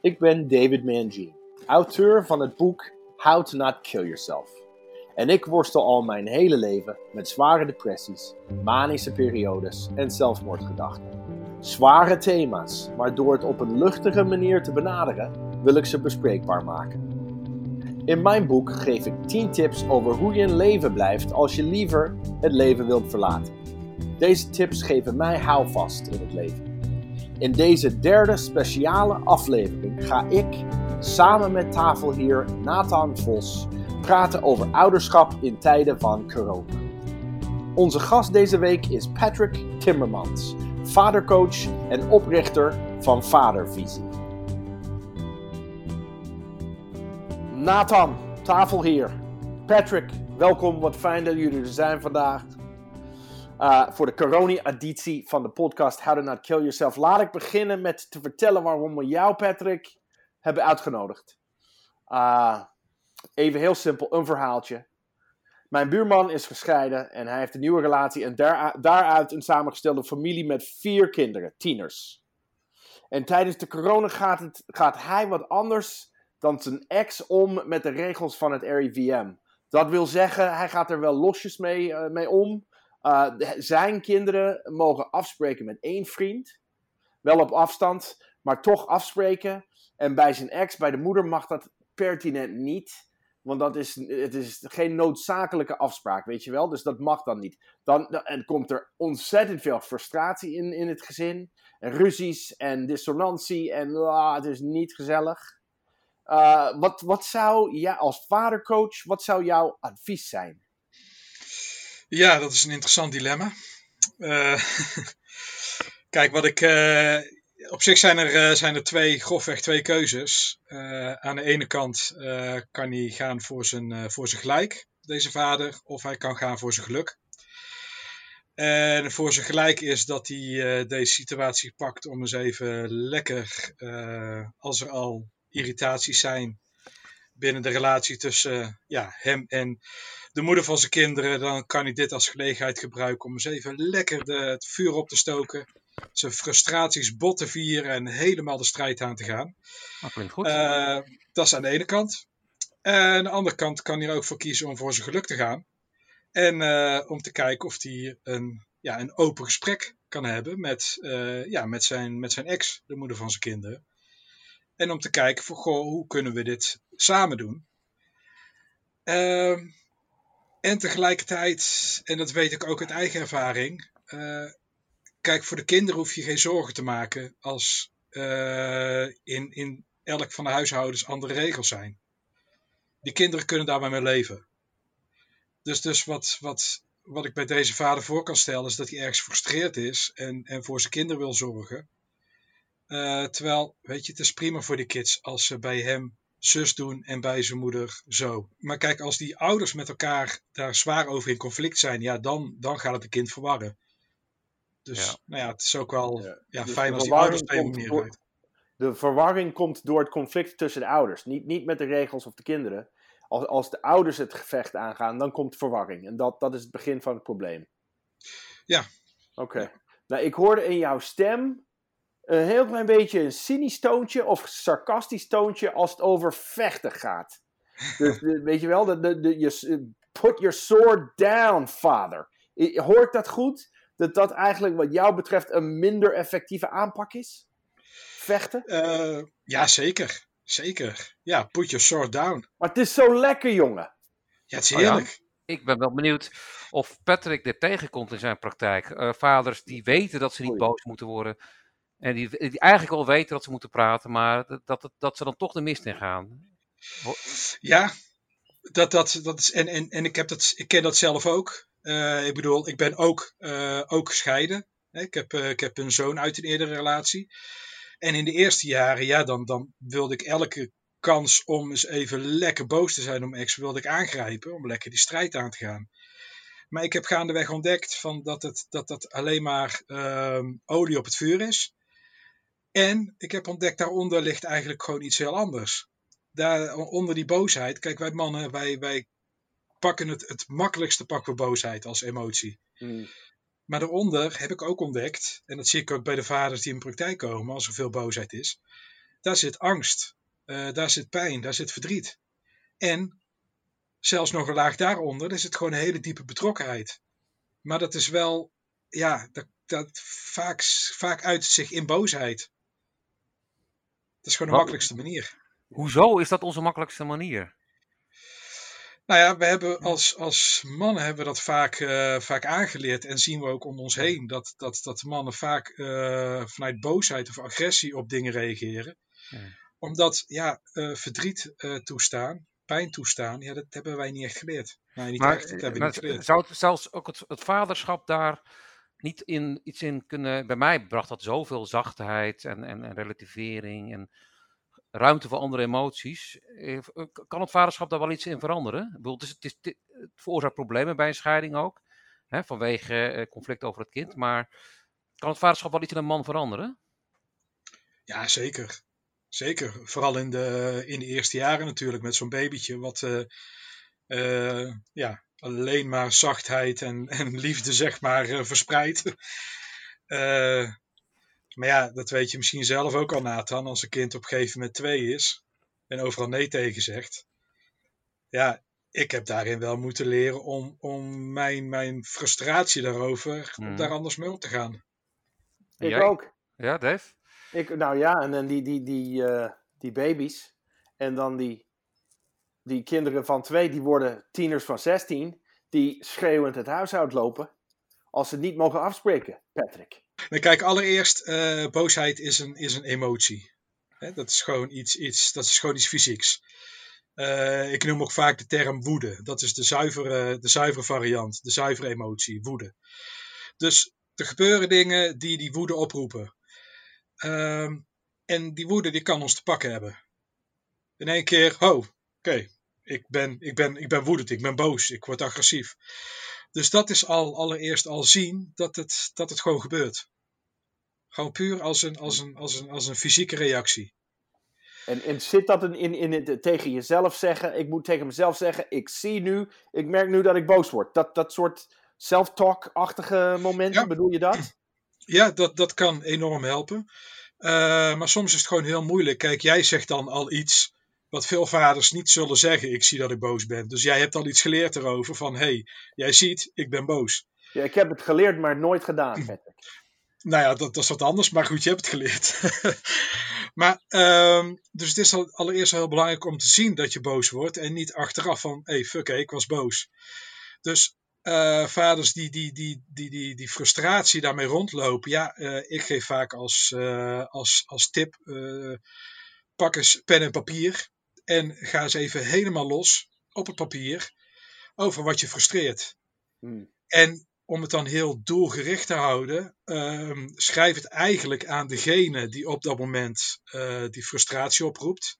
Ik ben David Mangine, auteur van het boek How to Not Kill Yourself. En ik worstel al mijn hele leven met zware depressies, manische periodes en zelfmoordgedachten. Zware thema's, maar door het op een luchtige manier te benaderen, wil ik ze bespreekbaar maken. In mijn boek geef ik 10 tips over hoe je in leven blijft als je liever het leven wilt verlaten. Deze tips geven mij houvast in het leven. In deze derde speciale aflevering ga ik samen met tafelheer Nathan Vos praten over ouderschap in tijden van corona. Onze gast deze week is Patrick Timmermans, vadercoach en oprichter van Vadervisie. Nathan, tafelheer. Patrick, welkom. Wat fijn dat jullie er zijn vandaag. Uh, voor de corona-editie van de podcast How to Not Kill Yourself. Laat ik beginnen met te vertellen waarom we jou, Patrick, hebben uitgenodigd. Uh, even heel simpel, een verhaaltje. Mijn buurman is gescheiden en hij heeft een nieuwe relatie en daar, daaruit een samengestelde familie met vier kinderen, tieners. En tijdens de corona gaat, het, gaat hij wat anders dan zijn ex om met de regels van het RIVM. Dat wil zeggen, hij gaat er wel losjes mee, uh, mee om. Uh, zijn kinderen mogen afspreken met één vriend. Wel op afstand, maar toch afspreken. En bij zijn ex, bij de moeder, mag dat pertinent niet. Want dat is, het is geen noodzakelijke afspraak, weet je wel. Dus dat mag dan niet. Dan, en komt er ontzettend veel frustratie in, in het gezin. En ruzies en dissonantie. En uh, het is niet gezellig. Uh, wat, wat zou, ja, als vadercoach, wat zou jouw advies zijn? Ja, dat is een interessant dilemma. Uh, kijk, wat ik. Uh, op zich zijn er, uh, zijn er twee, grofweg twee keuzes. aan de ene kant kan hij gaan voor zijn, voor zijn gelijk, deze vader, of hij kan gaan voor zijn geluk. En voor zijn gelijk is dat hij deze situatie pakt om eens even lekker, als er al irritaties zijn binnen de relatie tussen ja, hem en de moeder van zijn kinderen, dan kan hij dit als gelegenheid gebruiken om eens even lekker de, het vuur op te stoken. Zijn frustraties bot te vieren en helemaal de strijd aan te gaan. Dat klinkt goed. Uh, dat is aan de ene kant. En aan de andere kant kan hij er ook voor kiezen om voor zijn geluk te gaan. En uh, om te kijken of hij een, ja, een open gesprek kan hebben met, uh, ja, met, zijn, met zijn ex, de moeder van zijn kinderen. En om te kijken voor, goh, hoe kunnen we dit samen doen? Uh, en tegelijkertijd, en dat weet ik ook uit eigen ervaring, uh, kijk, voor de kinderen hoef je geen zorgen te maken als uh, in, in elk van de huishoudens andere regels zijn. Die kinderen kunnen daar maar mee leven. Dus, dus wat, wat, wat ik bij deze vader voor kan stellen, is dat hij ergens frustreerd is en, en voor zijn kinderen wil zorgen. Uh, terwijl, weet je, het is prima voor die kids als ze bij hem zus doen en bij zijn moeder zo. Maar kijk, als die ouders met elkaar daar zwaar over in conflict zijn, ja, dan, dan gaat het een kind verwarren. Dus ja. nou ja, het is ook wel ja. Ja, dus fijn als die ouders op een manier door, De verwarring komt door het conflict tussen de ouders. Niet, niet met de regels of de kinderen. Als, als de ouders het gevecht aangaan, dan komt verwarring. En dat, dat is het begin van het probleem. Ja. Oké. Okay. Nou, ik hoorde in jouw stem een heel klein beetje een cynisch toontje of sarcastisch toontje als het over vechten gaat. Dus weet je wel, de, de, de, je, put your sword down, father. Hoort dat goed? Dat dat eigenlijk wat jou betreft een minder effectieve aanpak is? Vechten? Uh, ja, zeker. Zeker. Ja, put your sword down. Maar het is zo lekker, jongen. Ja, het is heerlijk. Oh ja. Ik ben wel benieuwd of Patrick dit tegenkomt in zijn praktijk. Uh, vaders die weten dat ze niet Oei. boos moeten worden en die, eigenlijk al weten dat ze moeten praten, maar dat, dat, dat ze dan toch de mist in gaan. Ja, dat, dat, dat is, en, en, en ik, heb dat, ik ken dat zelf ook. Uh, ik bedoel, ik ben ook, uh, ook gescheiden. Ik heb, uh, ik heb een zoon uit een eerdere relatie. En in de eerste jaren, ja, dan, dan wilde ik elke kans om eens even lekker boos te zijn om ex, wilde ik aangrijpen. Om lekker die strijd aan te gaan. Maar ik heb gaandeweg ontdekt van dat, het, dat dat alleen maar um, olie op het vuur is. En ik heb ontdekt, daaronder ligt eigenlijk gewoon iets heel anders. Daar, onder die boosheid, kijk, wij mannen, wij, wij pakken het, het makkelijkste pakken we boosheid als emotie. Mm. Maar daaronder heb ik ook ontdekt, en dat zie ik ook bij de vaders die in praktijk komen als er veel boosheid is, daar zit angst, uh, daar zit pijn, daar zit verdriet. En zelfs nog een laag daaronder, is het gewoon een hele diepe betrokkenheid. Maar dat is wel, ja, dat, dat vaak, vaak uit zich in boosheid. Dat is gewoon de makkelijkste manier. Hoezo is dat onze makkelijkste manier? Nou ja, we hebben als, als mannen hebben we dat vaak, uh, vaak aangeleerd en zien we ook om ons heen dat, dat, dat mannen vaak uh, vanuit boosheid of agressie op dingen reageren. Ja. Omdat ja, uh, verdriet toestaan, pijn toestaan, ja, dat hebben wij niet echt geleerd. Nee, niet maar, echt, dat hebben we niet geleerd. Zou het zelfs ook het, het vaderschap daar niet in, iets in kunnen... Bij mij bracht dat zoveel zachtheid en, en, en relativering en ruimte voor andere emoties. Eh, kan het vaderschap daar wel iets in veranderen? Ik het, is, het, veroorzaakt problemen bij een scheiding ook, hè, vanwege conflict over het kind. Maar kan het vaderschap wel iets in een man veranderen? Ja, zeker. Zeker. Vooral in de, in de eerste jaren natuurlijk, met zo'n babytje, wat ja, alleen maar zachtheid en, en liefde, zeg maar, uh, verspreidt. Maar ja, dat weet je misschien zelf ook al, Nathan. Als een kind op een gegeven moment twee is en overal nee tegen zegt. Ja, ik heb daarin wel moeten leren om, om mijn, mijn frustratie daarover, mm. om daar anders mee om te gaan. Ik Jij? ook. Ja, Dave? Ik, nou ja, en dan die, die, die, uh, die baby's. En dan die, die kinderen van twee, die worden tieners van 16. Die schreeuwend het huis uitlopen. Als ze niet mogen afspreken, Patrick. Kijk, allereerst, uh, boosheid is een, is een emotie. Hè, dat, is gewoon iets, iets, dat is gewoon iets fysieks. Uh, ik noem ook vaak de term woede. Dat is de zuivere, de zuivere variant, de zuivere emotie, woede. Dus er gebeuren dingen die die woede oproepen. Uh, en die woede die kan ons te pakken hebben. In één keer, oh, oké, ik, ben, ik, ben, ik ben woedend, ik ben boos, ik word agressief. Dus dat is al allereerst al zien dat het, dat het gewoon gebeurt. Gewoon puur als een, als een, als een, als een fysieke reactie. En, en zit dat in, in, in het tegen jezelf zeggen? Ik moet tegen mezelf zeggen: ik zie nu, ik merk nu dat ik boos word. Dat, dat soort self-talk-achtige momenten, ja. bedoel je dat? Ja, dat, dat kan enorm helpen. Uh, maar soms is het gewoon heel moeilijk. Kijk, jij zegt dan al iets wat veel vaders niet zullen zeggen, ik zie dat ik boos ben. Dus jij hebt al iets geleerd erover van, hé, hey, jij ziet, ik ben boos. Ja, ik heb het geleerd, maar nooit gedaan, Patrick. Nou ja, dat, dat is wat anders, maar goed, je hebt het geleerd. maar, um, dus het is al, allereerst heel belangrijk om te zien dat je boos wordt en niet achteraf van, hé, hey, fuck, hey, ik was boos. Dus uh, vaders die die, die, die, die, die frustratie daarmee rondlopen, ja, uh, ik geef vaak als, uh, als, als tip, pak eens pen en papier en ga eens even helemaal los op het papier over wat je frustreert. Hmm. En om het dan heel doelgericht te houden, um, schrijf het eigenlijk aan degene die op dat moment uh, die frustratie oproept.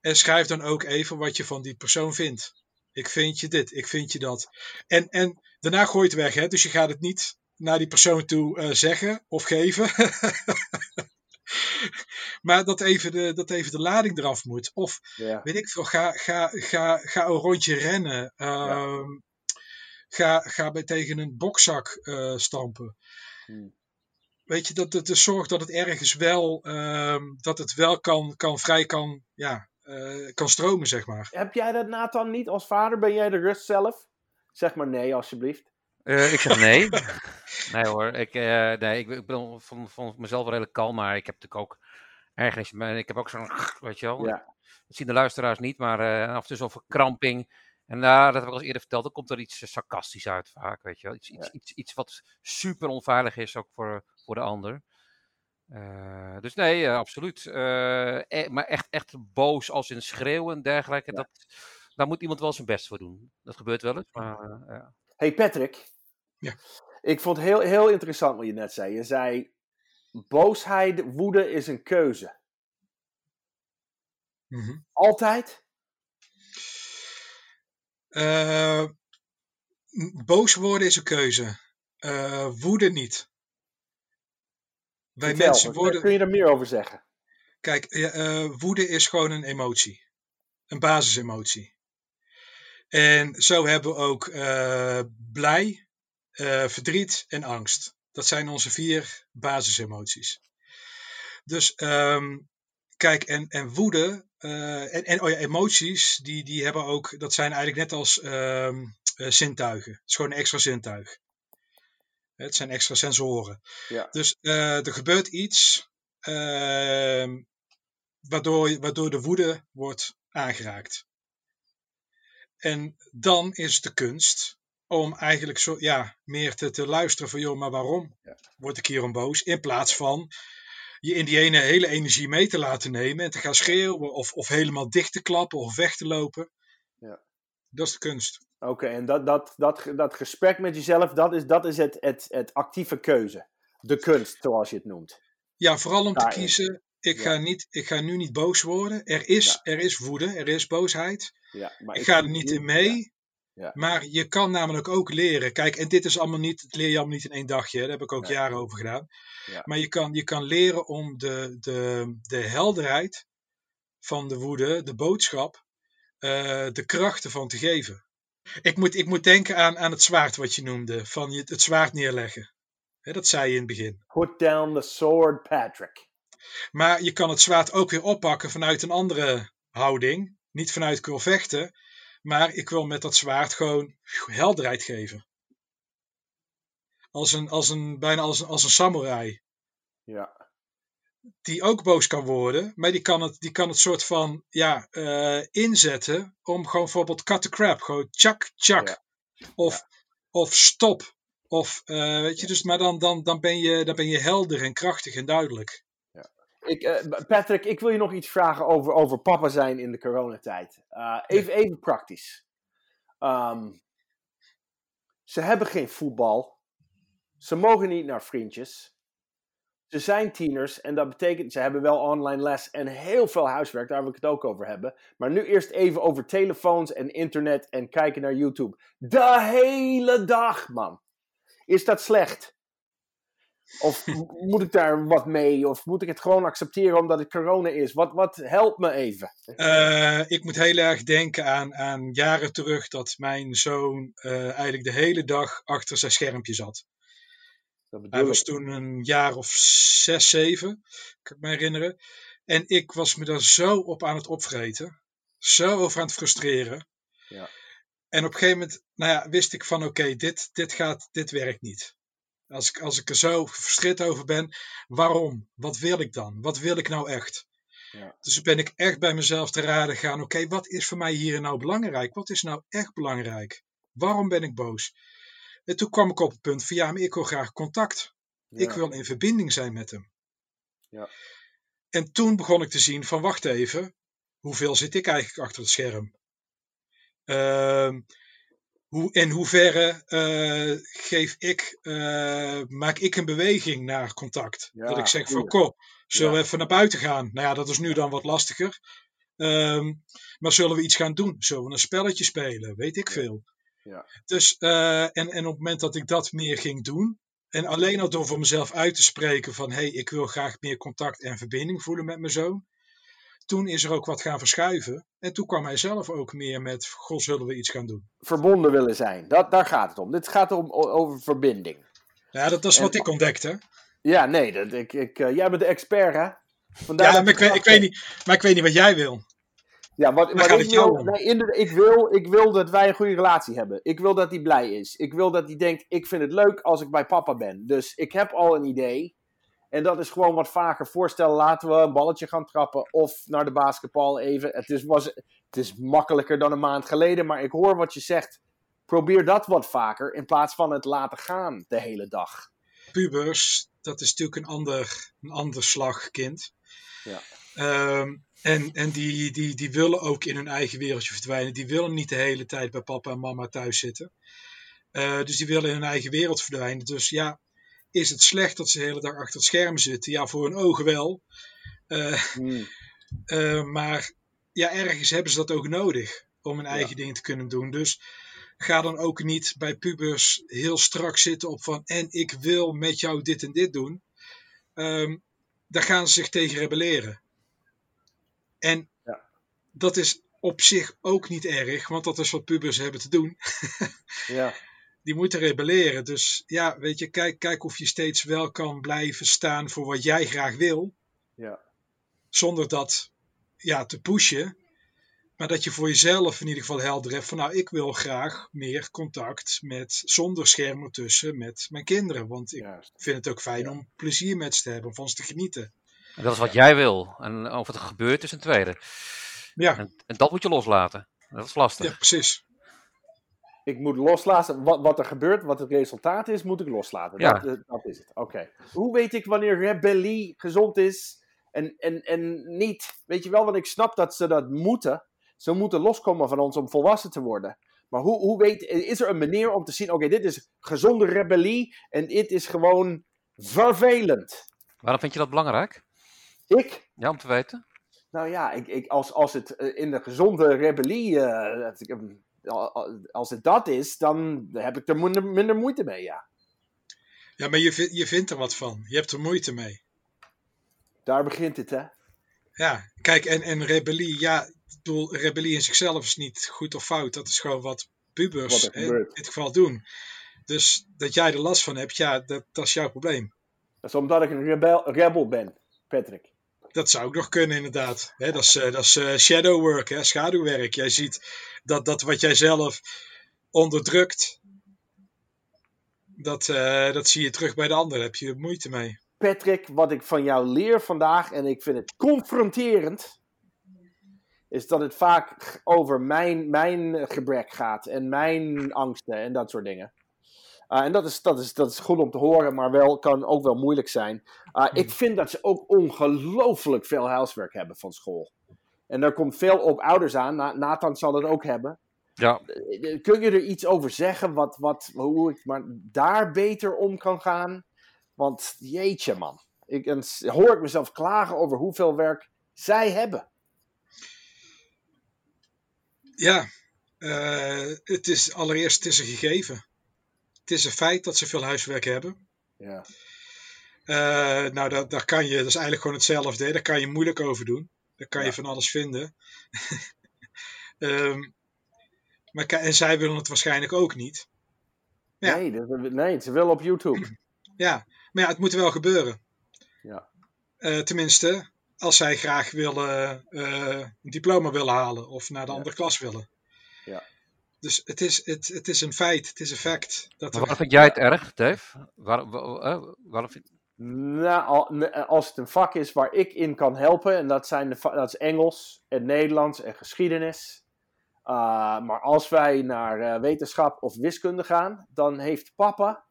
En schrijf dan ook even wat je van die persoon vindt. Ik vind je dit, ik vind je dat. En, en daarna gooi je het weg, hè? dus je gaat het niet naar die persoon toe uh, zeggen of geven. maar dat even, de, dat even de lading eraf moet. Of ja. weet ik veel, ga, ga, ga, ga een rondje rennen. Uh, ja. ga, ga bij tegen een bokzak uh, stampen. Hmm. Weet je, dat het dus zorgt dat het ergens wel, uh, dat het wel kan, kan vrij kan, ja, uh, kan stromen, zeg maar. Heb jij dat Nathan niet als vader? Ben jij de rust zelf? Zeg maar nee, alsjeblieft. Uh, ik zeg nee. nee hoor, ik, uh, nee, ik, ik ben van, van mezelf redelijk kalm, maar ik heb natuurlijk ook ergens, ik heb ook zo'n, weet je wel, ja. dat zien de luisteraars niet, maar uh, af en toe zo'n verkramping. En daar, dat heb ik al eerder verteld, dan komt er iets sarcastisch uit vaak, weet je wel. Iets, iets, iets, iets wat super onveilig is ook voor, voor de ander. Uh, dus nee, uh, absoluut. Uh, e maar echt, echt boos als in schreeuwen en dergelijke, ja. dat, daar moet iemand wel zijn best voor doen. Dat gebeurt wel eens, maar ja. Hey Patrick. Ja. Ik vond het heel, heel interessant wat je net zei. Je zei, boosheid, woede is een keuze. Mm -hmm. Altijd? Uh, boos worden is een keuze. Uh, woede niet. Wij Vertel, mensen worden... Kun je er meer over zeggen? Kijk, uh, woede is gewoon een emotie. Een basisemotie. En zo hebben we ook uh, blij, uh, verdriet en angst. Dat zijn onze vier basisemoties. Dus um, kijk, en, en woede eh, en, en oh ja, emoties, die, die hebben ook, dat zijn eigenlijk net als ehm, eh, zintuigen. Het is gewoon een extra zintuig. Het zijn extra sensoren. Ja. Dus eh, er gebeurt iets ehm, waardoor, waardoor de woede wordt aangeraakt. En dan is het de kunst om eigenlijk zo, ja, meer te, te luisteren van, joh, maar waarom word ik hierom boos? In plaats van je in die ene hele energie mee te laten nemen en te gaan schreeuwen of, of helemaal dicht te klappen of weg te lopen. Ja. Dat is de kunst. Oké, en dat, dat, dat, dat gesprek met jezelf, dat is, dat is het, het, het actieve keuze. De kunst, zoals je het noemt. Ja, vooral om te kiezen. Ik, Ja. ga niet, ik ga nu niet boos worden. Er is, Ja. er is woede, er is boosheid. Ja, maar Ik ga er niet in mee. Maar je kan namelijk ook leren. Kijk, en dit is allemaal niet, het leer je allemaal niet in één dagje. Daar heb ik ook jaren over gedaan. Ja. Maar je kan, je kan leren om de, de, de helderheid van de woede, de boodschap, eh, de krachten van te geven. Ik moet, ik moet denken aan, aan het zwaard wat je noemde. Van je, het zwaard neerleggen. Hè, dat zei je in het begin. Put down the sword, Patrick. Maar je kan het zwaard ook weer oppakken vanuit een andere houding. Niet vanuit ik wil vechten, maar ik wil met dat zwaard gewoon helderheid geven. Als een, als een, bijna als een, als een samurai. Ja, Die ook boos kan worden, maar die kan het, die kan het soort van ja, eh, inzetten om gewoon bijvoorbeeld cut the crap. Gewoon tjak. Ja. Of, of stop. Of, eh, weet je, dus, maar dan, dan, dan, ben je, dan ben je helder en krachtig en duidelijk. Ik, eh, Patrick, ik wil je nog iets vragen over, over papa zijn in de coronatijd. Eh, even, even praktisch. Ehm, ze hebben geen voetbal. Ze mogen niet naar vriendjes. Ze zijn tieners en dat betekent, ze hebben wel online les en heel veel huiswerk, daar wil ik het ook over hebben. Maar nu eerst even over telefoons en internet en kijken naar YouTube. De hele dag, man. Is dat slecht? Of moet ik daar wat mee? Of moet ik het gewoon accepteren omdat het corona is? Wat, wat helpt me even? Eh, ik moet heel erg denken aan, aan jaren terug dat mijn zoon eh, eigenlijk de hele dag achter zijn schermpje zat. Dat Hij was toen een jaar of zes, zeven, kan ik me herinneren. En ik was me daar zo op aan het opvreten. Zo over aan het frustreren. Ja. En op een gegeven moment nou ja, wist ik van oké, dit, dit, gaat, dit werkt niet. Als ik, als ik er zo frustreerd over ben, waarom? Wat wil ik dan? Wat wil ik nou echt? Ja. Dus ben ik echt bij mezelf te raden gaan. Oké, wat is voor mij hier nou belangrijk? Wat is nou echt belangrijk? Waarom ben ik boos? En toen kwam ik op het punt van ja, maar ik wil graag contact. Ik wil in verbinding zijn met hem. Ja. En toen begon ik te zien van wacht even, hoeveel zit ik eigenlijk achter het scherm? Ehm, hoe, in hoeverre eh, geef ik, eh, maak ik een beweging naar contact? Ja, dat ik zeg van, kom, zullen Ja. we even naar buiten gaan? Nou ja, dat is nu dan wat lastiger. Ehm, maar zullen we iets gaan doen? Zullen we een spelletje spelen? Weet ik Ja. veel. Ja. Dus, eh, en, en op het moment dat ik dat meer ging doen, en alleen al door voor mezelf uit te spreken van hé, hey, ik wil graag meer contact en verbinding voelen met mijn zoon. Toen is er ook wat gaan verschuiven. En toen kwam hij zelf ook meer met, goh, zullen we iets gaan doen? Verbonden willen zijn. Dat, daar gaat het om. Dit gaat om, over verbinding. Ja, dat, is En- wat ik ontdekte. Ja, nee, dat, ik, ik, eh, jij bent de expert, hè? Vandaar Ja, maar ik, weet, ik, weet niet, maar ik weet niet wat jij wil. Ja, wat, ik, jou wil, nee, inderdaad, ik, wil, ik wil dat wij een goede relatie hebben. Ik wil dat hij blij is. Ik wil dat hij denkt, ik vind het leuk als ik bij papa ben. Dus ik heb al een idee. En dat is gewoon wat vaker voorstellen. Laten we een balletje gaan trappen. Of naar de basketbal even. Het is, was, het is makkelijker dan een maand geleden. Maar ik hoor wat je zegt. Probeer dat wat vaker. In plaats van het laten gaan de hele dag. Pubers, dat is natuurlijk een ander, een ander slag kind. Ja. Ehm, en en die, die, die willen ook in hun eigen wereldje verdwijnen. Die willen niet de hele tijd bij papa en mama thuis zitten. Eh, dus die willen in hun eigen wereld verdwijnen. Dus ja, is het slecht dat ze de hele dag achter het scherm zitten? Ja, voor hun ogen wel. Eh, Hmm. eh, maar ja, ergens hebben ze dat ook nodig om hun Ja. eigen dingen te kunnen doen. Dus ga dan ook niet bij pubers heel strak zitten op van en ik wil met jou dit en dit doen. Ehm, daar gaan ze zich tegen rebelleren. En Ja. dat is op zich ook niet erg, want dat is wat pubers hebben te doen. Ja. Die moeten rebelleren. Dus ja, weet je, kijk, kijk of je steeds wel kan blijven staan voor wat jij graag wil. Ja. zonder dat ja, te pushen. Maar dat je voor jezelf in ieder geval helder hebt van nou, ik wil graag meer contact met, zonder schermen tussen met mijn kinderen. Want ik Juist. vind het ook fijn om plezier met ze te hebben, van ze te genieten. En dat is wat jij wil. En of het gebeurt is een tweede. Ja, En, en dat moet je loslaten. Dat is lastig. ja precies. Ik moet loslaten. Wat, wat er gebeurt, wat het resultaat is, moet ik loslaten. Ja. Dat, eh, dat is het. Oké. Hoe weet ik wanneer rebellie gezond is en, en, en niet? Weet je wel, want ik snap dat ze dat moeten. Ze moeten loskomen van ons om volwassen te worden. Maar hoe, hoe weet, is er een manier om te zien, oké, dit is gezonde rebellie en dit is gewoon vervelend. Waarom vind je dat belangrijk? Ik, Ja, om te weten. nou ja, ik, ik, als, als het eh, in de gezonde rebellie, eh, als het dat is, dan heb ik er minder, minder moeite mee, ja. Ja, maar je, je vindt er wat van. Je hebt er moeite mee. Daar begint het, hè? Ja, kijk, en, en rebellie, ja, ik bedoel, rebellie in zichzelf is niet goed of fout. Dat is gewoon wat pubers Wat er in dit geval doen. Dus dat jij er last van hebt, ja, dat, dat is jouw probleem. Dat is omdat ik een rebel, rebel ben, Patrick. Dat zou ook nog kunnen, inderdaad. Dat is, eh, dat is eh, shadow work, hè, schaduwwerk. Jij ziet dat, dat wat jij zelf onderdrukt, dat, eh, dat zie je terug bij de ander. Heb je moeite mee. Patrick, wat ik van jou leer vandaag, en ik vind het confronterend, is dat het vaak over mijn, mijn gebrek gaat en mijn angsten en dat soort dingen. Uh, en dat is, dat, is, dat is goed om te horen, maar wel, kan ook wel moeilijk zijn. Uh, ik vind dat ze ook ongelooflijk veel huiswerk hebben van school. En daar komt veel op ouders aan. Na, Nathan zal het ook hebben. Ja, Uh, Kun je er iets over zeggen wat, wat, hoe ik maar daar beter om kan gaan? Want jeetje man, ik, en hoor ik mezelf klagen over hoeveel werk zij hebben. Ja, eh, het is allereerst het is een gegeven. Het is een feit dat ze veel huiswerk hebben. Ja. Eh, nou, daar, daar kan je, dat is eigenlijk gewoon hetzelfde. Hè? Daar kan je moeilijk over doen. Daar kan Ja. je van alles vinden. Ehm, maar, en zij willen het waarschijnlijk ook niet. Ja. Nee, dat, nee, ze willen op YouTube. Ja, maar ja, het moet wel gebeuren. Ja. Eh, tenminste, als zij graag willen, eh, een diploma willen halen of naar de Ja. andere klas willen. Ja. Dus het is, het, het is een feit, het is een fact. Dat maar er- waarom vind jij het erg, Dave? Waar, wa- eh, waarom vind... Nou, als het een vak is waar ik in kan helpen, en dat, zijn de, dat is Engels en Nederlands en geschiedenis. Uh, maar als wij naar uh, wetenschap of wiskunde gaan, dan heeft papa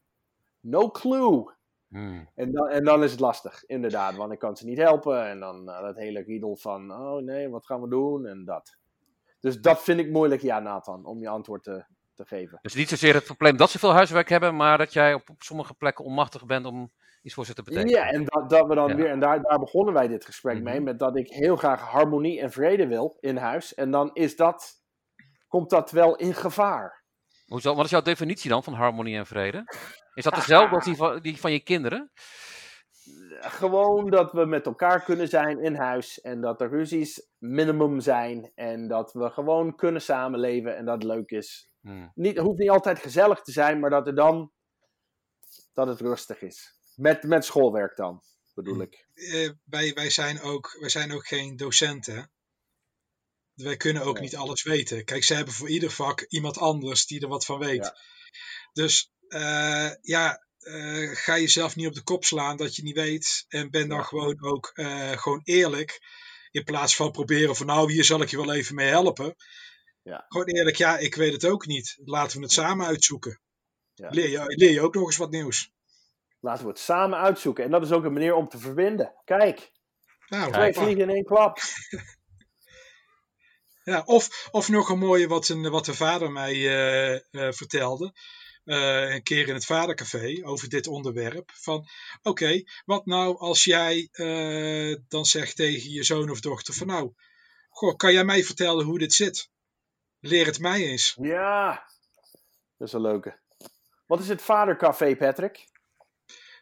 no clue. Hmm. En dan, en dan is het lastig, inderdaad, want ik kan ze niet helpen. En dan uh, dat hele riedel van, oh nee, wat gaan we doen? En dat. Dus dat vind ik moeilijk, ja, Nathan, om je antwoord te, te geven. Dus niet zozeer het probleem dat ze veel huiswerk hebben, maar dat jij op, op sommige plekken onmachtig bent om iets voor ze te betekenen. Ja, en dat, dat we dan Ja. weer, en daar, daar begonnen wij dit gesprek Mhm. mee, met dat ik heel graag harmonie en vrede wil in huis. En dan is dat, komt dat wel in gevaar. Hoezo? Wat is jouw definitie dan van harmonie en vrede? Is dat dezelfde als die van, die van je kinderen? Gewoon dat we met elkaar kunnen zijn in huis en dat de ruzies minimum zijn en dat we gewoon kunnen samenleven en dat het leuk is. Hmm. Niet, het hoeft niet altijd gezellig te zijn, maar dat er dan, dat het rustig is. Met, met schoolwerk dan, bedoel ik. eh, wij, wij, zijn ook, wij zijn ook geen docenten. Wij kunnen ook Nee. niet alles weten. Kijk, ze hebben voor ieder vak iemand anders die er wat van weet. Ja. Dus eh, ja, eh, ga jezelf niet op de kop slaan dat je niet weet. En ben dan gewoon ook eh, gewoon eerlijk. In plaats van proberen van nou, hier zal ik je wel even mee helpen. Ja. Gewoon eerlijk, ja, ik weet het ook niet. Laten we het samen uitzoeken. Ja. Leer, je, leer je ook nog eens wat nieuws. Laten we het samen uitzoeken. En dat is ook een manier om te verbinden. Kijk, Nou, twee vliegen in één klap. Ja, of, of nog een mooie wat, een, wat de vader mij eh, vertelde. Eh, een keer in het vadercafé over dit onderwerp. Van oké, wat nou als jij eh, dan zegt tegen je zoon of dochter van nou, goh, kan jij mij vertellen hoe dit zit? Leer het mij eens. Ja, dat is een leuke. Wat is het vadercafé, Patrick?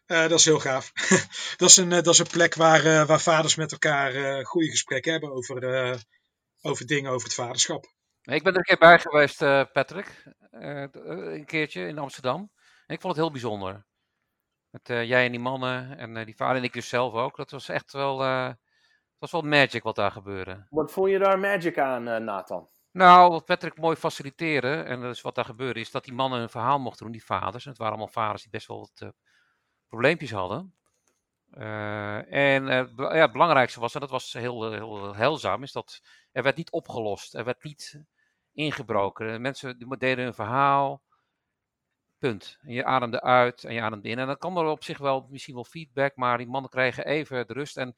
Eh, dat is heel gaaf. dat, is een, dat is een plek waar, eh, waar vaders met elkaar eh goede gesprekken hebben over, eh, over dingen over het vaderschap. Ik ben er een keer bij geweest, eh, Patrick. Eh, eh, een keertje in Amsterdam. En ik vond het heel bijzonder. Met eh, jij en die mannen en die vader en ik dus zelf ook. Dat was echt wel, was wel magic wat daar gebeurde. Wat vond je daar magic aan, Nathan? Nou, wat Patrick mooi faciliteren, en dat is wat daar gebeurde, is dat die mannen een verhaal mochten doen, die vaders. En het waren allemaal vaders die best wel wat uh, probleempjes hadden. Uh, en ja, het belangrijkste was, en dat was heel, heel heilzaam, is dat er werd niet opgelost. Er werd niet ingebroken. Mensen deden een verhaal. Punt. En je ademde uit en je ademde in. En dan kwam er op zich wel misschien wel feedback, maar die mannen kregen even de rust. En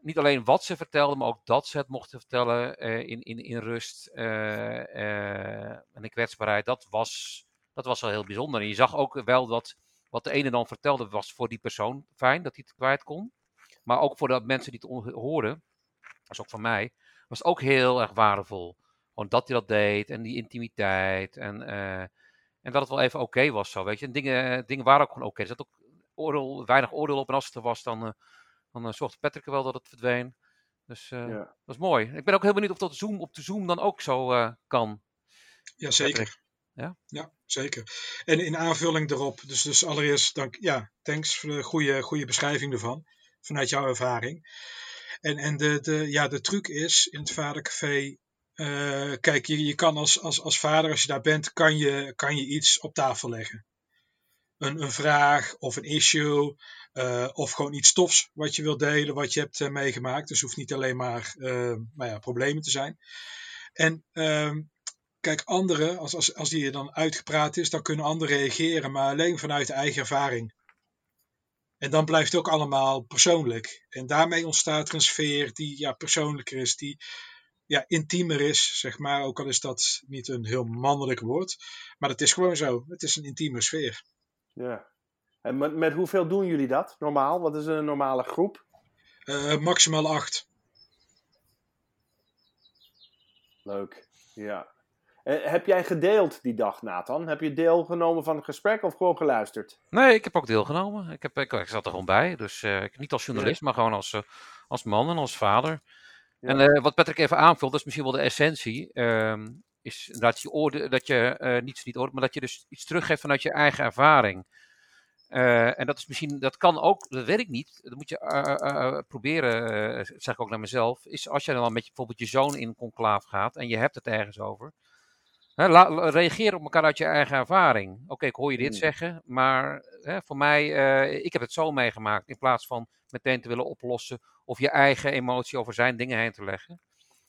niet alleen wat ze vertelden, maar ook dat ze het mochten vertellen uh, in, in, in rust uh, uh, en in kwetsbaarheid. Dat was, dat was wel heel bijzonder. En je zag ook wel dat wat de ene dan vertelde, was voor die persoon fijn dat hij het kwijt kon. Maar ook voor de mensen die het hoorden, dat is ook van mij, was ook heel erg waardevol. Gewoon dat hij dat deed en die intimiteit. En, uh, en dat het wel even oké okay was zo, weet je. En dingen, dingen waren ook gewoon oké. Okay. Er zat ook oordeel, weinig oordeel op. En als het er was, dan, uh, dan zorgde Patrick er wel dat het verdween. Dus ja. dat is mooi. Ik ben ook heel benieuwd of dat Zoom op de Zoom dan ook zo kan. Jazeker. Ja? ja, zeker. En in aanvulling daarop, dus, dus allereerst dank, ja, thanks voor de goede, goede beschrijving ervan, vanuit jouw ervaring. En, en de, de, ja, de truc is in het vadercafé. Uh, kijk, je, je kan als, als, als vader, als je daar bent, kan je, kan je iets op tafel leggen. Een, een vraag of een issue. Uh, of gewoon iets tofs wat je wilt delen, wat je hebt uh, meegemaakt. Dus het hoeft niet alleen maar nou ja, problemen te zijn. En ehm, kijk, anderen, als, als, als die dan uitgepraat is, dan kunnen anderen reageren, maar alleen vanuit de eigen ervaring. En dan blijft het ook allemaal persoonlijk. En daarmee ontstaat er een sfeer die ja, persoonlijker is, die ja, intiemer is, zeg maar. Ook al is dat niet een heel mannelijk woord. Maar het is gewoon zo. Het is een intieme sfeer. Ja. En met, met hoeveel doen jullie dat normaal? Wat is een normale groep? Uh, maximaal acht. Leuk. Ja. Uh, heb jij gedeeld die dag, Nathan? Heb je deelgenomen van het gesprek of gewoon geluisterd? Nee, ik heb ook deelgenomen. Ik, heb, ik, ik zat er gewoon bij. Dus uh, niet als journalist, ja. maar gewoon als, uh, als man en als vader. Ja. En wat Patrick even aanvult, dat is misschien wel de essentie. Ehm, is dat je, oorde, dat je niets niet oordeelt, maar dat je dus iets teruggeeft vanuit je eigen ervaring. en dat is misschien, dat kan ook, dat weet ik niet. Dat moet je proberen, zeg ik ook naar mezelf. Is als je dan met je, bijvoorbeeld je zoon in conclaaf gaat en je hebt het ergens over He, reageer op elkaar uit je eigen ervaring. Oké, okay, ik hoor je dit mm. zeggen, maar he, voor mij, ik heb het zo meegemaakt. In plaats van meteen te willen oplossen of je eigen emotie over zijn dingen heen te leggen.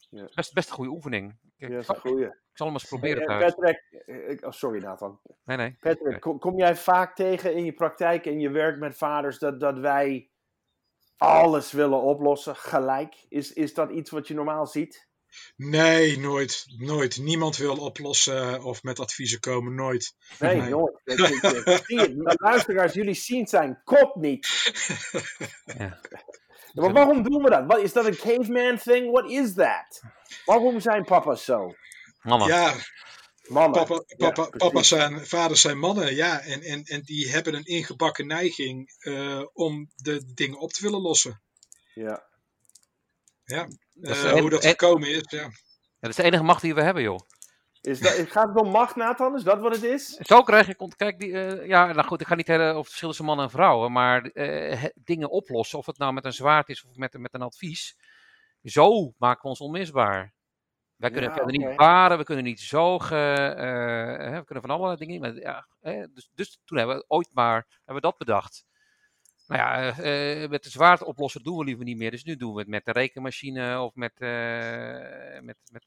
Ja. Dat is best een goede oefening. Ja, dat is een goeie. Ik zal hem eens proberen hey, Patrick, ik, oh, sorry Nathan. Nee, nee. Patrick, kom, kom, jij vaak tegen in je praktijk en je werk met vaders dat, dat wij alles willen oplossen gelijk? Is, is dat iets wat je normaal ziet? Nee, nooit. Nooit. Niemand wil oplossen of met adviezen komen. Nooit. Nee, nee. nooit. De luisteraars, jullie zien zijn kop niet. Ja. Ja, maar waarom doen we dat? Wat, is dat een caveman thing? What is that? Waarom zijn papa's zo? Mama. Ja, Mannen. Papa, papa, ja, papa's zijn, vaders zijn mannen, ja. En, en, en die hebben een ingebakken neiging uh, om de dingen op te willen lossen. Ja. Ja, uh, en, hoe dat gekomen is, ja. ja. Dat is de enige macht die we hebben, joh. Is dat, gaat het om macht, Nathan? Is dat wat het is? Zo krijg je... Kijk, die, uh, ja, nou goed, ik ga niet hebben over verschil tussen mannen en vrouwen, maar uh, dingen oplossen, of het nou met een zwaard is of met, met een advies, zo maken we ons onmisbaar. Wij kunnen ja, okay. niet baren, we kunnen niet zogen, uh, we kunnen van allerlei dingen. Maar, ja, dus, dus toen hebben we ooit maar hebben we dat bedacht. Nou ja, met de zwaard oplossen doen we liever niet meer. Dus nu doen we het met de rekenmachine of met, met, met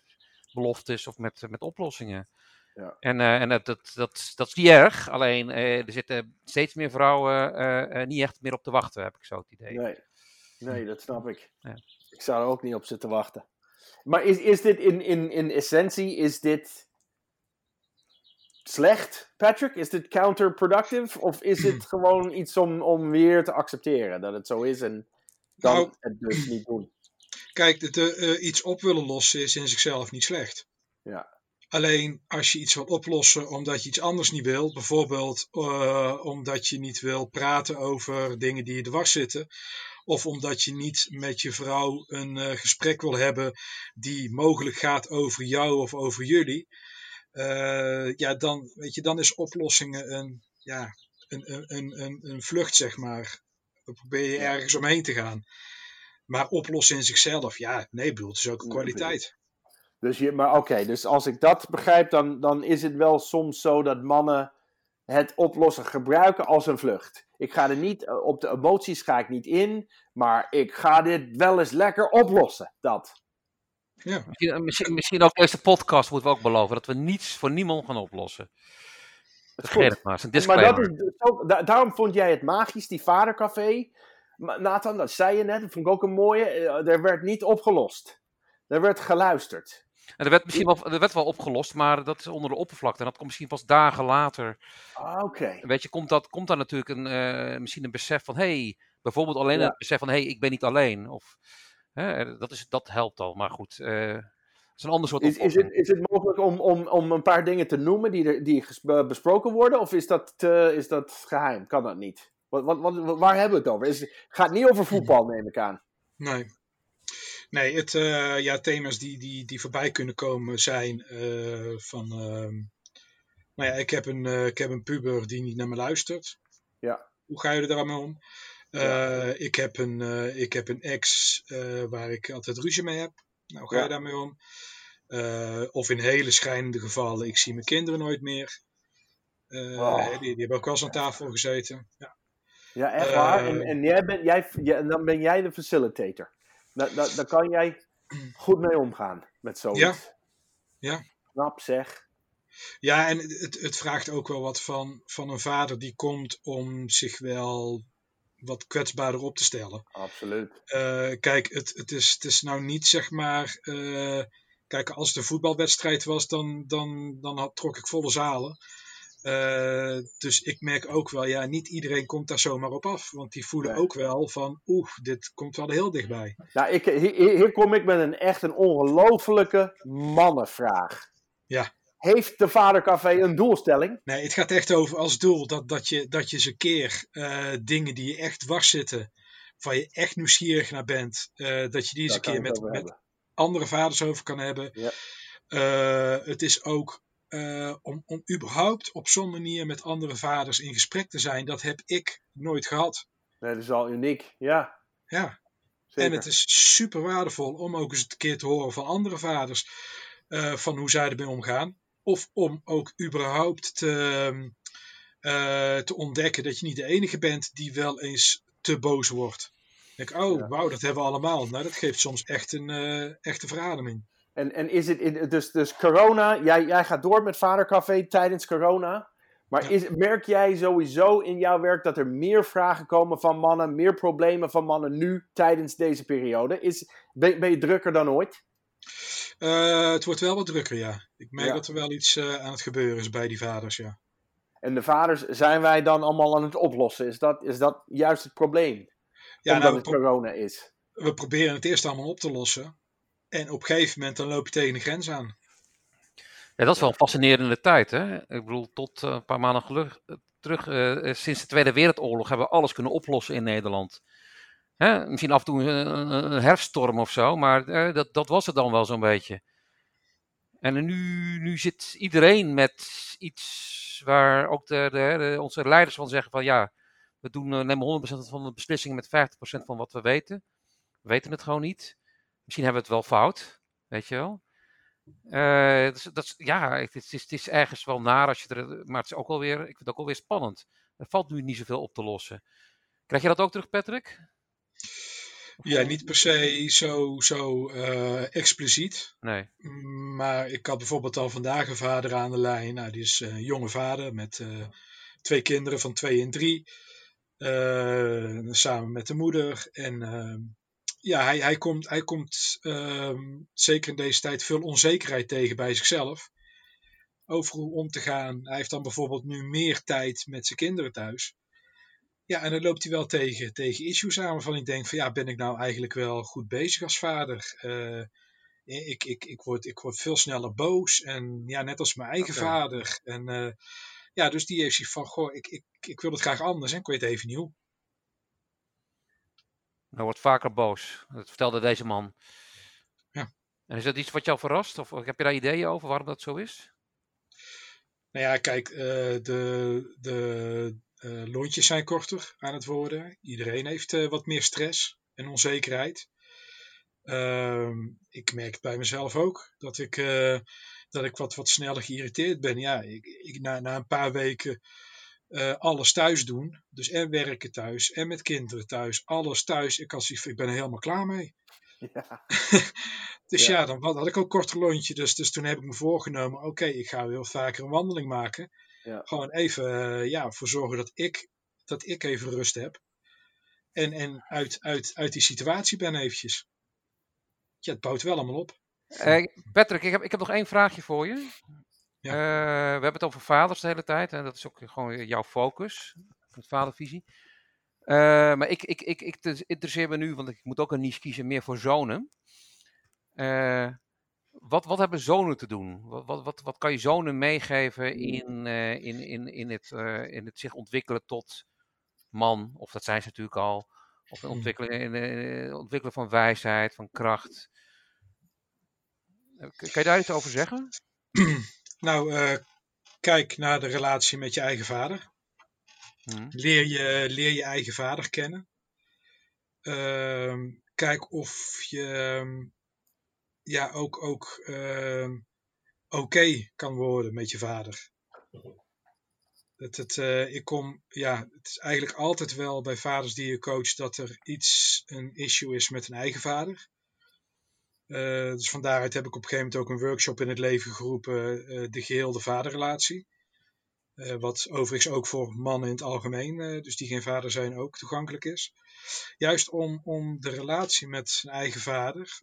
beloftes of met, met oplossingen. Ja. En, uh, en dat, dat, dat, dat is niet erg. Alleen er zitten steeds meer vrouwen niet echt meer op te wachten, heb ik zo het idee. Nee, nee dat snap ik. Ja. Ik zou er ook niet op zitten wachten. Maar is, is dit in, in, in essentie, is dit slecht, Patrick? Is dit counterproductive? Of is het gewoon iets om, om weer te accepteren dat het zo is en dan nou, het dus niet doen? Kijk, uh, iets op willen lossen is in zichzelf niet slecht. Ja. Alleen als je iets wil oplossen omdat je iets anders niet wil, bijvoorbeeld uh, omdat je niet wil praten over dingen die je dwars zitten, of omdat je niet met je vrouw een uh, gesprek wil hebben die mogelijk gaat over jou of over jullie, uh, ja, dan, weet je, dan is oplossingen een, ja, een, een, een, een vlucht, zeg maar. Dan probeer je ergens omheen te gaan. Maar oplossen in zichzelf, ja, nee, bedoel, het is ook een kwaliteit. Dus je, maar oké, dus als ik dat begrijp, dan, dan is het wel soms zo dat mannen het oplossen gebruiken als een vlucht. Ik ga er niet, eh, op de emoties ga ik niet in, maar ik ga dit wel eens lekker oplossen. Dat. Ja, Misschien, misschien, misschien ook deze podcast moeten we ook beloven dat we niets voor niemand gaan oplossen. Dat is Vergeet goed. het maar. Is een Maar disclaimer. dat is dus daarom vond jij het magisch, die vadercafé. Nathan, dat zei je net, dat vond ik ook een mooie. eh, Er werd niet opgelost. Er werd geluisterd. En er werd misschien wel, er werd wel opgelost, maar dat is onder de oppervlakte. En dat komt misschien pas dagen later. Ah, Oké. Weet je, komt, dat, komt daar natuurlijk een, eh, misschien een besef van, hey, bijvoorbeeld alleen Ja. het besef van, hey, ik ben niet alleen. Of, hè, dat, is, dat helpt al. Maar goed, dat is een ander soort Is, is, het, is het mogelijk om, om, om een paar dingen te noemen die, er, die besproken worden? Of is dat, is dat geheim? Kan dat niet? Wat, wat, wat, waar hebben we het over? Is, het gaat niet over voetbal, neem ik aan. nee. Nee, het, eh, ja, thema's die, die, die voorbij kunnen komen zijn eh, van... ehm, nou ja, ik heb, een, eh, ik heb een puber die niet naar me luistert. Ja. Hoe ga je er daarmee om? Ja. Ik, heb een, ik heb een ex waar ik altijd ruzie mee heb. Nou, hoe ga je daarmee om? Of in hele schrijnende gevallen, ik zie mijn kinderen nooit meer. Oh. die, die hebben ook wel eens aan tafel gezeten. Ja. Ja, echt Eh, waar. En, en jij bent, jij, ja, dan ben jij de facilitator. Da, da, daar kan jij goed mee omgaan met zoiets. Ja. Ja. Knap zeg. Ja, en het, het vraagt ook wel wat van, van een vader die komt om zich wel wat kwetsbaarder op te stellen. Absoluut. Eh, kijk, het, het, is, het is nou niet zeg maar. eh, kijk, als een voetbalwedstrijd was, dan, dan, dan had, trok ik volle zalen. Eh, dus ik merk ook wel, ja, niet iedereen komt daar zomaar op af. Want die voelen Nee. ook wel van, oeh, dit komt wel heel dichtbij. Nou, ik, hier, hier kom ik met een echt een ongelofelijke mannenvraag. Ja. Heeft de Vadercafé een doelstelling? Nee, het gaat echt over als doel dat, dat, je, dat je eens een keer eh, dingen die je echt dwars zitten, waar je echt nieuwsgierig naar bent, eh, dat je die eens een keer met, met andere vaders over kan hebben. Ja. Het is ook eh, om, om überhaupt op zo'n manier met andere vaders in gesprek te zijn, dat heb ik nooit gehad. Nee, dat is al uniek. Ja, Ja. zeker. En het is super waardevol om ook eens een keer te horen van andere vaders eh, van hoe zij ermee omgaan. Of om ook überhaupt te, eh, te ontdekken dat je niet de enige bent die wel eens te boos wordt. Ik denk, oh, Ja. wauw, dat hebben we allemaal. Nou, dat geeft soms echt een eh, echte verademing. En, en is het, in- dus, dus corona, jij, jij gaat door met Vadercafé tijdens corona. Maar is, merk jij sowieso in jouw werk dat er meer vragen komen van mannen, meer problemen van mannen nu tijdens deze periode? Is, ben, ben je drukker dan ooit? Eh, het wordt wel wat drukker, ja. Ik merk Ja. dat er wel iets eh, aan het gebeuren is bij die vaders, ja. En de vaders zijn wij dan allemaal aan het oplossen? Is dat, is dat juist het probleem? Ja, Omdat nou, het corona is. we proberen het eerst allemaal op te lossen. En op een gegeven moment dan loop je tegen de grens aan. Ja, dat is wel een fascinerende tijd. Hè? Ik bedoel, tot eh, een paar maanden eh, terug, eh, sinds de Tweede Wereldoorlog, hebben we alles kunnen oplossen in Nederland. Hè? Misschien af en toe een, herfststorm of zo, maar dat, dat was het dan wel zo'n beetje. En nu, nu zit iedereen met iets waar ook de, onze leiders van zeggen van ja, we doen, nemen 100% van de beslissingen met 50% van wat we weten. We weten het gewoon niet. Misschien hebben we het wel fout, weet je wel. Dus dat is, ja, het is, het is ergens wel naar als je er. Maar het is ook wel weer. Ik vind het ook wel weer spannend. Er valt nu niet zoveel op te lossen. Krijg je dat ook terug, Patrick? Ja, niet per se zo, zo eh, expliciet. Nee. Maar ik had bijvoorbeeld al vandaag een vader aan de lijn. Nou, die is een jonge vader met eh, twee kinderen van twee en drie. Samen met de moeder. En ehm, ja, hij, hij komt, hij komt ehm, zeker in deze tijd veel onzekerheid tegen bij zichzelf. Over hoe om te gaan. Hij heeft dan bijvoorbeeld nu meer tijd met zijn kinderen thuis. Ja, en dan loopt hij wel tegen, tegen issues aan waarvan ik denk van ja, ben ik nou eigenlijk wel goed bezig als vader? Eh, ik, ik, ik, word, ik word veel sneller boos en ja, net als mijn eigen vader. En eh, ja, dus die heeft zich van, goh, ik, ik, ik wil het graag anders en ik weet even hoe. Hij wordt vaker boos. Dat vertelde deze man. Ja. En is dat iets wat jou verrast? Of heb je daar ideeën over waarom dat zo is? Nou ja, kijk, eh, de, de eh, lontjes zijn korter aan het worden. Iedereen heeft eh, wat meer stress en onzekerheid. Ehm, ik merk het bij mezelf ook dat ik, dat ik wat, wat sneller geïrriteerd ben. Ja, ik, ik, na, na een paar weken eh, alles thuis doen, dus en werken thuis en met kinderen thuis, alles thuis. Ik, als, ik ben er helemaal klaar mee. Ja. dus ja. dan had ik ook een korter lontje. Dus, dus toen heb ik me voorgenomen, oké, ik ga heel vaker een wandeling maken. Ja. Gewoon even uh, ja, voor zorgen dat ik, dat ik even rust heb. En, en uit, uit, uit die situatie ben eventjes. Ja, het bouwt wel allemaal op. Uh, Patrick, ik heb, ik heb nog één vraagje voor je. Ja. Uh, we hebben het over vaders de hele tijd. En dat is ook gewoon jouw focus. Van vadervisie. Uh, maar ik, ik, ik, ik interesseer me nu, want ik moet ook een niche kiezen, meer voor zonen. Uh, wat, wat hebben zonen te doen? Wat, wat, wat, wat kan je zonen meegeven in, uh, in, in, in, het, in het zich ontwikkelen tot man? Of dat zijn ze natuurlijk al. Of het ontwikkelen, in, in, ontwikkelen van wijsheid, van kracht. Kan je daar iets over zeggen? Nou, kijk naar de relatie met je eigen vader. Hmm. Leer, je, leer je eigen vader kennen. Uh, kijk of je um, ja, ook, ook uh, oké okay kan worden met je vader. Het, het, uh, ik kom, ja, het is eigenlijk altijd wel bij vaders die je coacht dat er iets, een issue is met een eigen vader. Uh, dus van daaruit heb ik op een gegeven moment ook een workshop in het leven geroepen, uh, de geheel de vaderrelatie. Uh, wat overigens ook voor mannen in het algemeen, dus die geen vader zijn, ook toegankelijk is. Juist om, om de relatie met zijn eigen vader,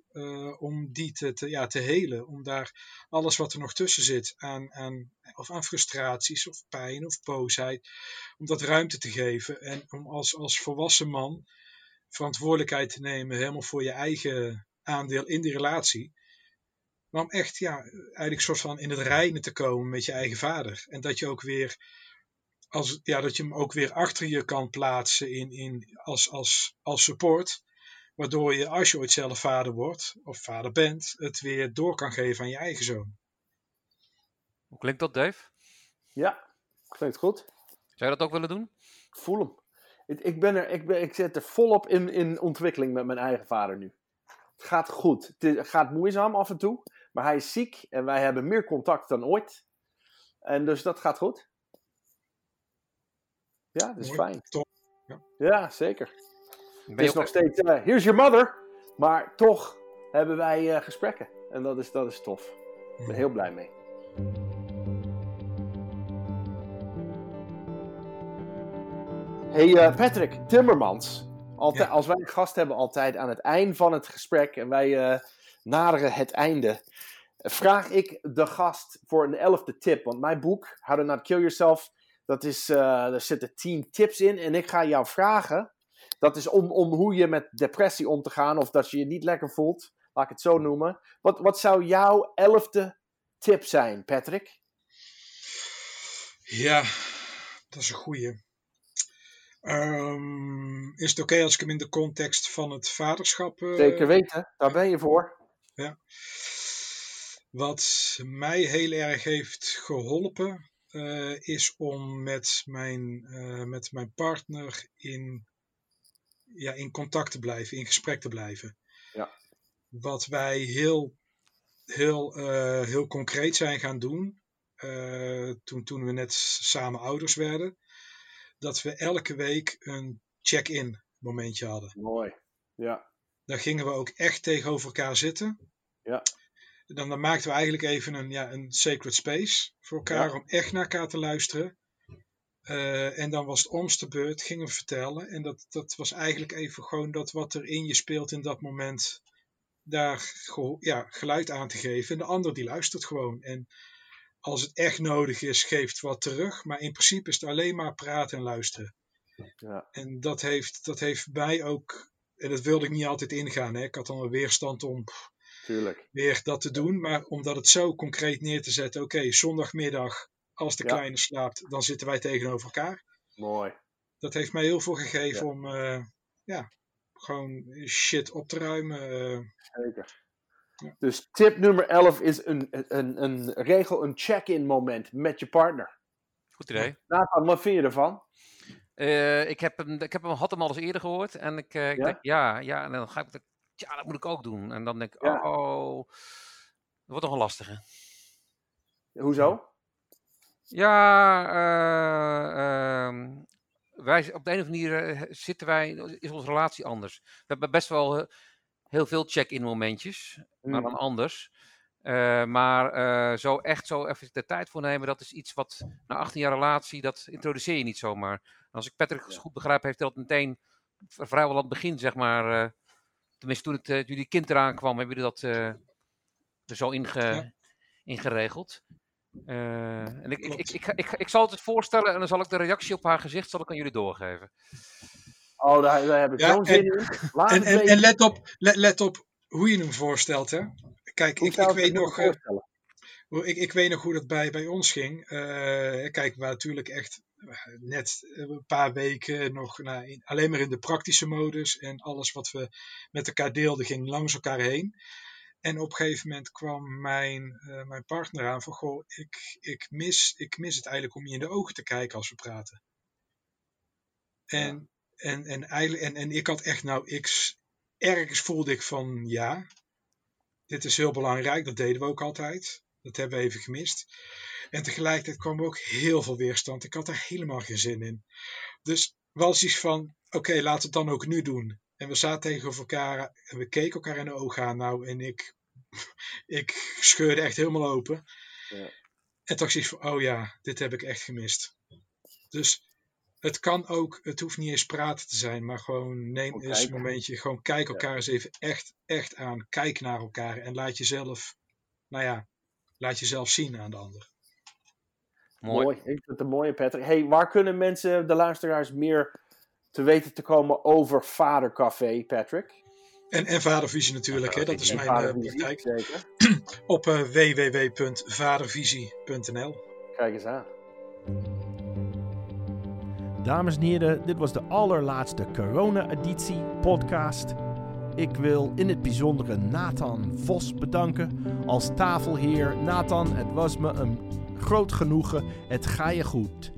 om die te, te, ja, te helen. Om daar alles wat er nog tussen zit aan, aan, of aan frustraties of pijn of boosheid, om dat ruimte te geven. En om als, als volwassen man verantwoordelijkheid te nemen helemaal voor je eigen aandeel in die relatie. Maar om echt ja, eigenlijk soort van in het reinen te komen met je eigen vader. En dat je ook weer, als, ja, dat je hem ook weer achter je kan plaatsen in, in, als, als, als support. Waardoor je, als je ooit zelf vader wordt, of vader bent, het weer door kan geven aan je eigen zoon. Hoe klinkt dat, Dave? Ja, klinkt goed. Zou je dat ook willen doen? Ik voel hem. Ik, ben er, ik, ben, ik zit er volop in, in ontwikkeling met mijn eigen vader nu. Het gaat goed. Het gaat moeizaam af en toe. Maar hij is ziek en wij hebben meer contact dan ooit. En dus dat gaat goed. Ja, dat is Mooi, fijn. Top. Ja. ja, zeker. Het is nog steeds, uh, here's your mother. Maar toch hebben wij uh, gesprekken. En dat is, dat is tof. Ik ben heel blij mee. Hey uh, Patrick Timmermans. Altijd, ja. Als wij een gast hebben, altijd aan het eind van het gesprek. En wij naderen het einde, vraag ik de gast voor een elfde tip. Want mijn boek, How to Not Kill Yourself, dat is, uh, er zitten tien tips in. En ik ga jou vragen, dat is om, om hoe je met depressie om te gaan, of dat je je niet lekker voelt, laat ik het zo noemen. Wat, wat zou jouw elfde tip zijn, Patrick? Ja, dat is een goeie. Um, is het oké als ik hem in de context van het vaderschap. Uh... Zeker weten, daar ben je voor. Ja. Wat mij heel erg heeft geholpen, uh, is om met mijn, uh, met mijn partner in, ja, in contact te blijven, in gesprek te blijven. Ja. Wat wij heel, heel, heel concreet zijn gaan doen, toen, toen we net samen ouders werden, dat we elke week een check-in momentje hadden. Mooi, ja. Daar gingen we ook echt tegenover elkaar zitten. Ja. Dan, dan maakten we eigenlijk even een, ja, een sacred space voor elkaar om echt naar elkaar te luisteren. Uh, en dan was het omste beurt, gingen we vertellen. En dat, dat was eigenlijk even gewoon dat wat er in je speelt in dat moment, daar ja, geluid aan te geven. En de ander die luistert gewoon. En als het echt nodig is, geeft wat terug. Maar in principe is het alleen maar praten en luisteren. Ja. En dat heeft, dat heeft mij ook, en dat wilde ik niet altijd ingaan. Hè. Ik had dan een weerstand om Tuurlijk. weer dat te doen. Maar om dat het zo concreet neer te zetten. Oké, zondagmiddag, als de kleine slaapt, dan zitten wij tegenover elkaar. Mooi. Dat heeft mij heel veel gegeven om uh, ja, gewoon shit op te ruimen. Uh. Zeker. Dus tip nummer 11 is een, een, een regel, een check-in moment met je partner. Goed idee. Nathan, wat vind je ervan? Uh, ik, heb hem, ik heb hem, had hem al eens eerder gehoord. En ik, uh, ik ja? denk, ja, ja, en dan ga ik ja, dat moet ik ook doen. En dan denk ik, Ja. oh, dat wordt toch een lastige. Hoezo? Ja, eh, ehm, wij, op de een of andere manier eh, zitten wij, is onze relatie anders. We hebben best wel eh, heel veel check-in momentjes, maar dan Mm. anders. Eh, maar eh, zo echt zo even de tijd voor nemen, dat is iets wat na 18 jaar relatie, dat introduceer je niet zomaar. En als ik Patrick goed begrijp, heeft hij dat meteen vrijwel aan het begin, zeg maar, eh, tenminste toen, het, toen jullie kind eraan kwam, hebben jullie dat er zo inge, ingeregeld. En ik, ik, ik, ik, zal het het voorstellen en dan zal ik de reactie op haar gezicht zal ik aan jullie doorgeven. Oh, daar, daar heb ik Ja, zo'n zin in. En, let, op, let, let op hoe je hem voorstelt. Hè? Kijk, ik, ik, weet nog, eh, ik, ik weet nog hoe dat bij, bij ons ging. Eh, kijk, we waren natuurlijk echt eh, net een paar weken nog nou, in- alleen maar in de praktische modus. En alles wat we met elkaar deelden ging langs elkaar heen. En op een gegeven moment kwam mijn, mijn partner aan van... Goh, ik, ik, mis, ik mis het eigenlijk om je in de ogen te kijken als we praten. En, en, en, en, en ik had echt nou... Ik, ergens voelde ik van ja, dit is heel belangrijk. Dat deden we ook altijd. Dat hebben we even gemist. En tegelijkertijd kwam er ook heel veel weerstand. Ik had er helemaal geen zin in. Dus was iets van, oké, laten we het dan ook nu doen. En we zaten tegenover elkaar en we keken elkaar in de ogen aan. Nou, en ik, ik scheurde echt helemaal open. Ja. En toen zoiets van, oh ja, dit heb ik echt gemist. Dus het kan ook, het hoeft niet eens praten te zijn, maar gewoon neem Gewoon eens een momentje. Gewoon kijk elkaar eens even echt, echt aan. Kijk naar elkaar en laat jezelf, nou ja, laat jezelf zien aan de ander. Mooi. Mooi. Ik vind het een mooie, Patrick. Hey, waar kunnen mensen, de luisteraars, meer te weten te komen over Vadercafé, Patrick? En, en vadervisie natuurlijk, hè, dat is mijn eh, Vadervisie, praktijk. Zeker. Op eh, www.vadervisie.nl. Kijk eens aan. Dames en heren, dit was de allerlaatste corona-editie podcast. Ik wil in het bijzondere Nathan Vos bedanken als tafelheer. Nathan, het was me een groot genoegen. Het ga je goed.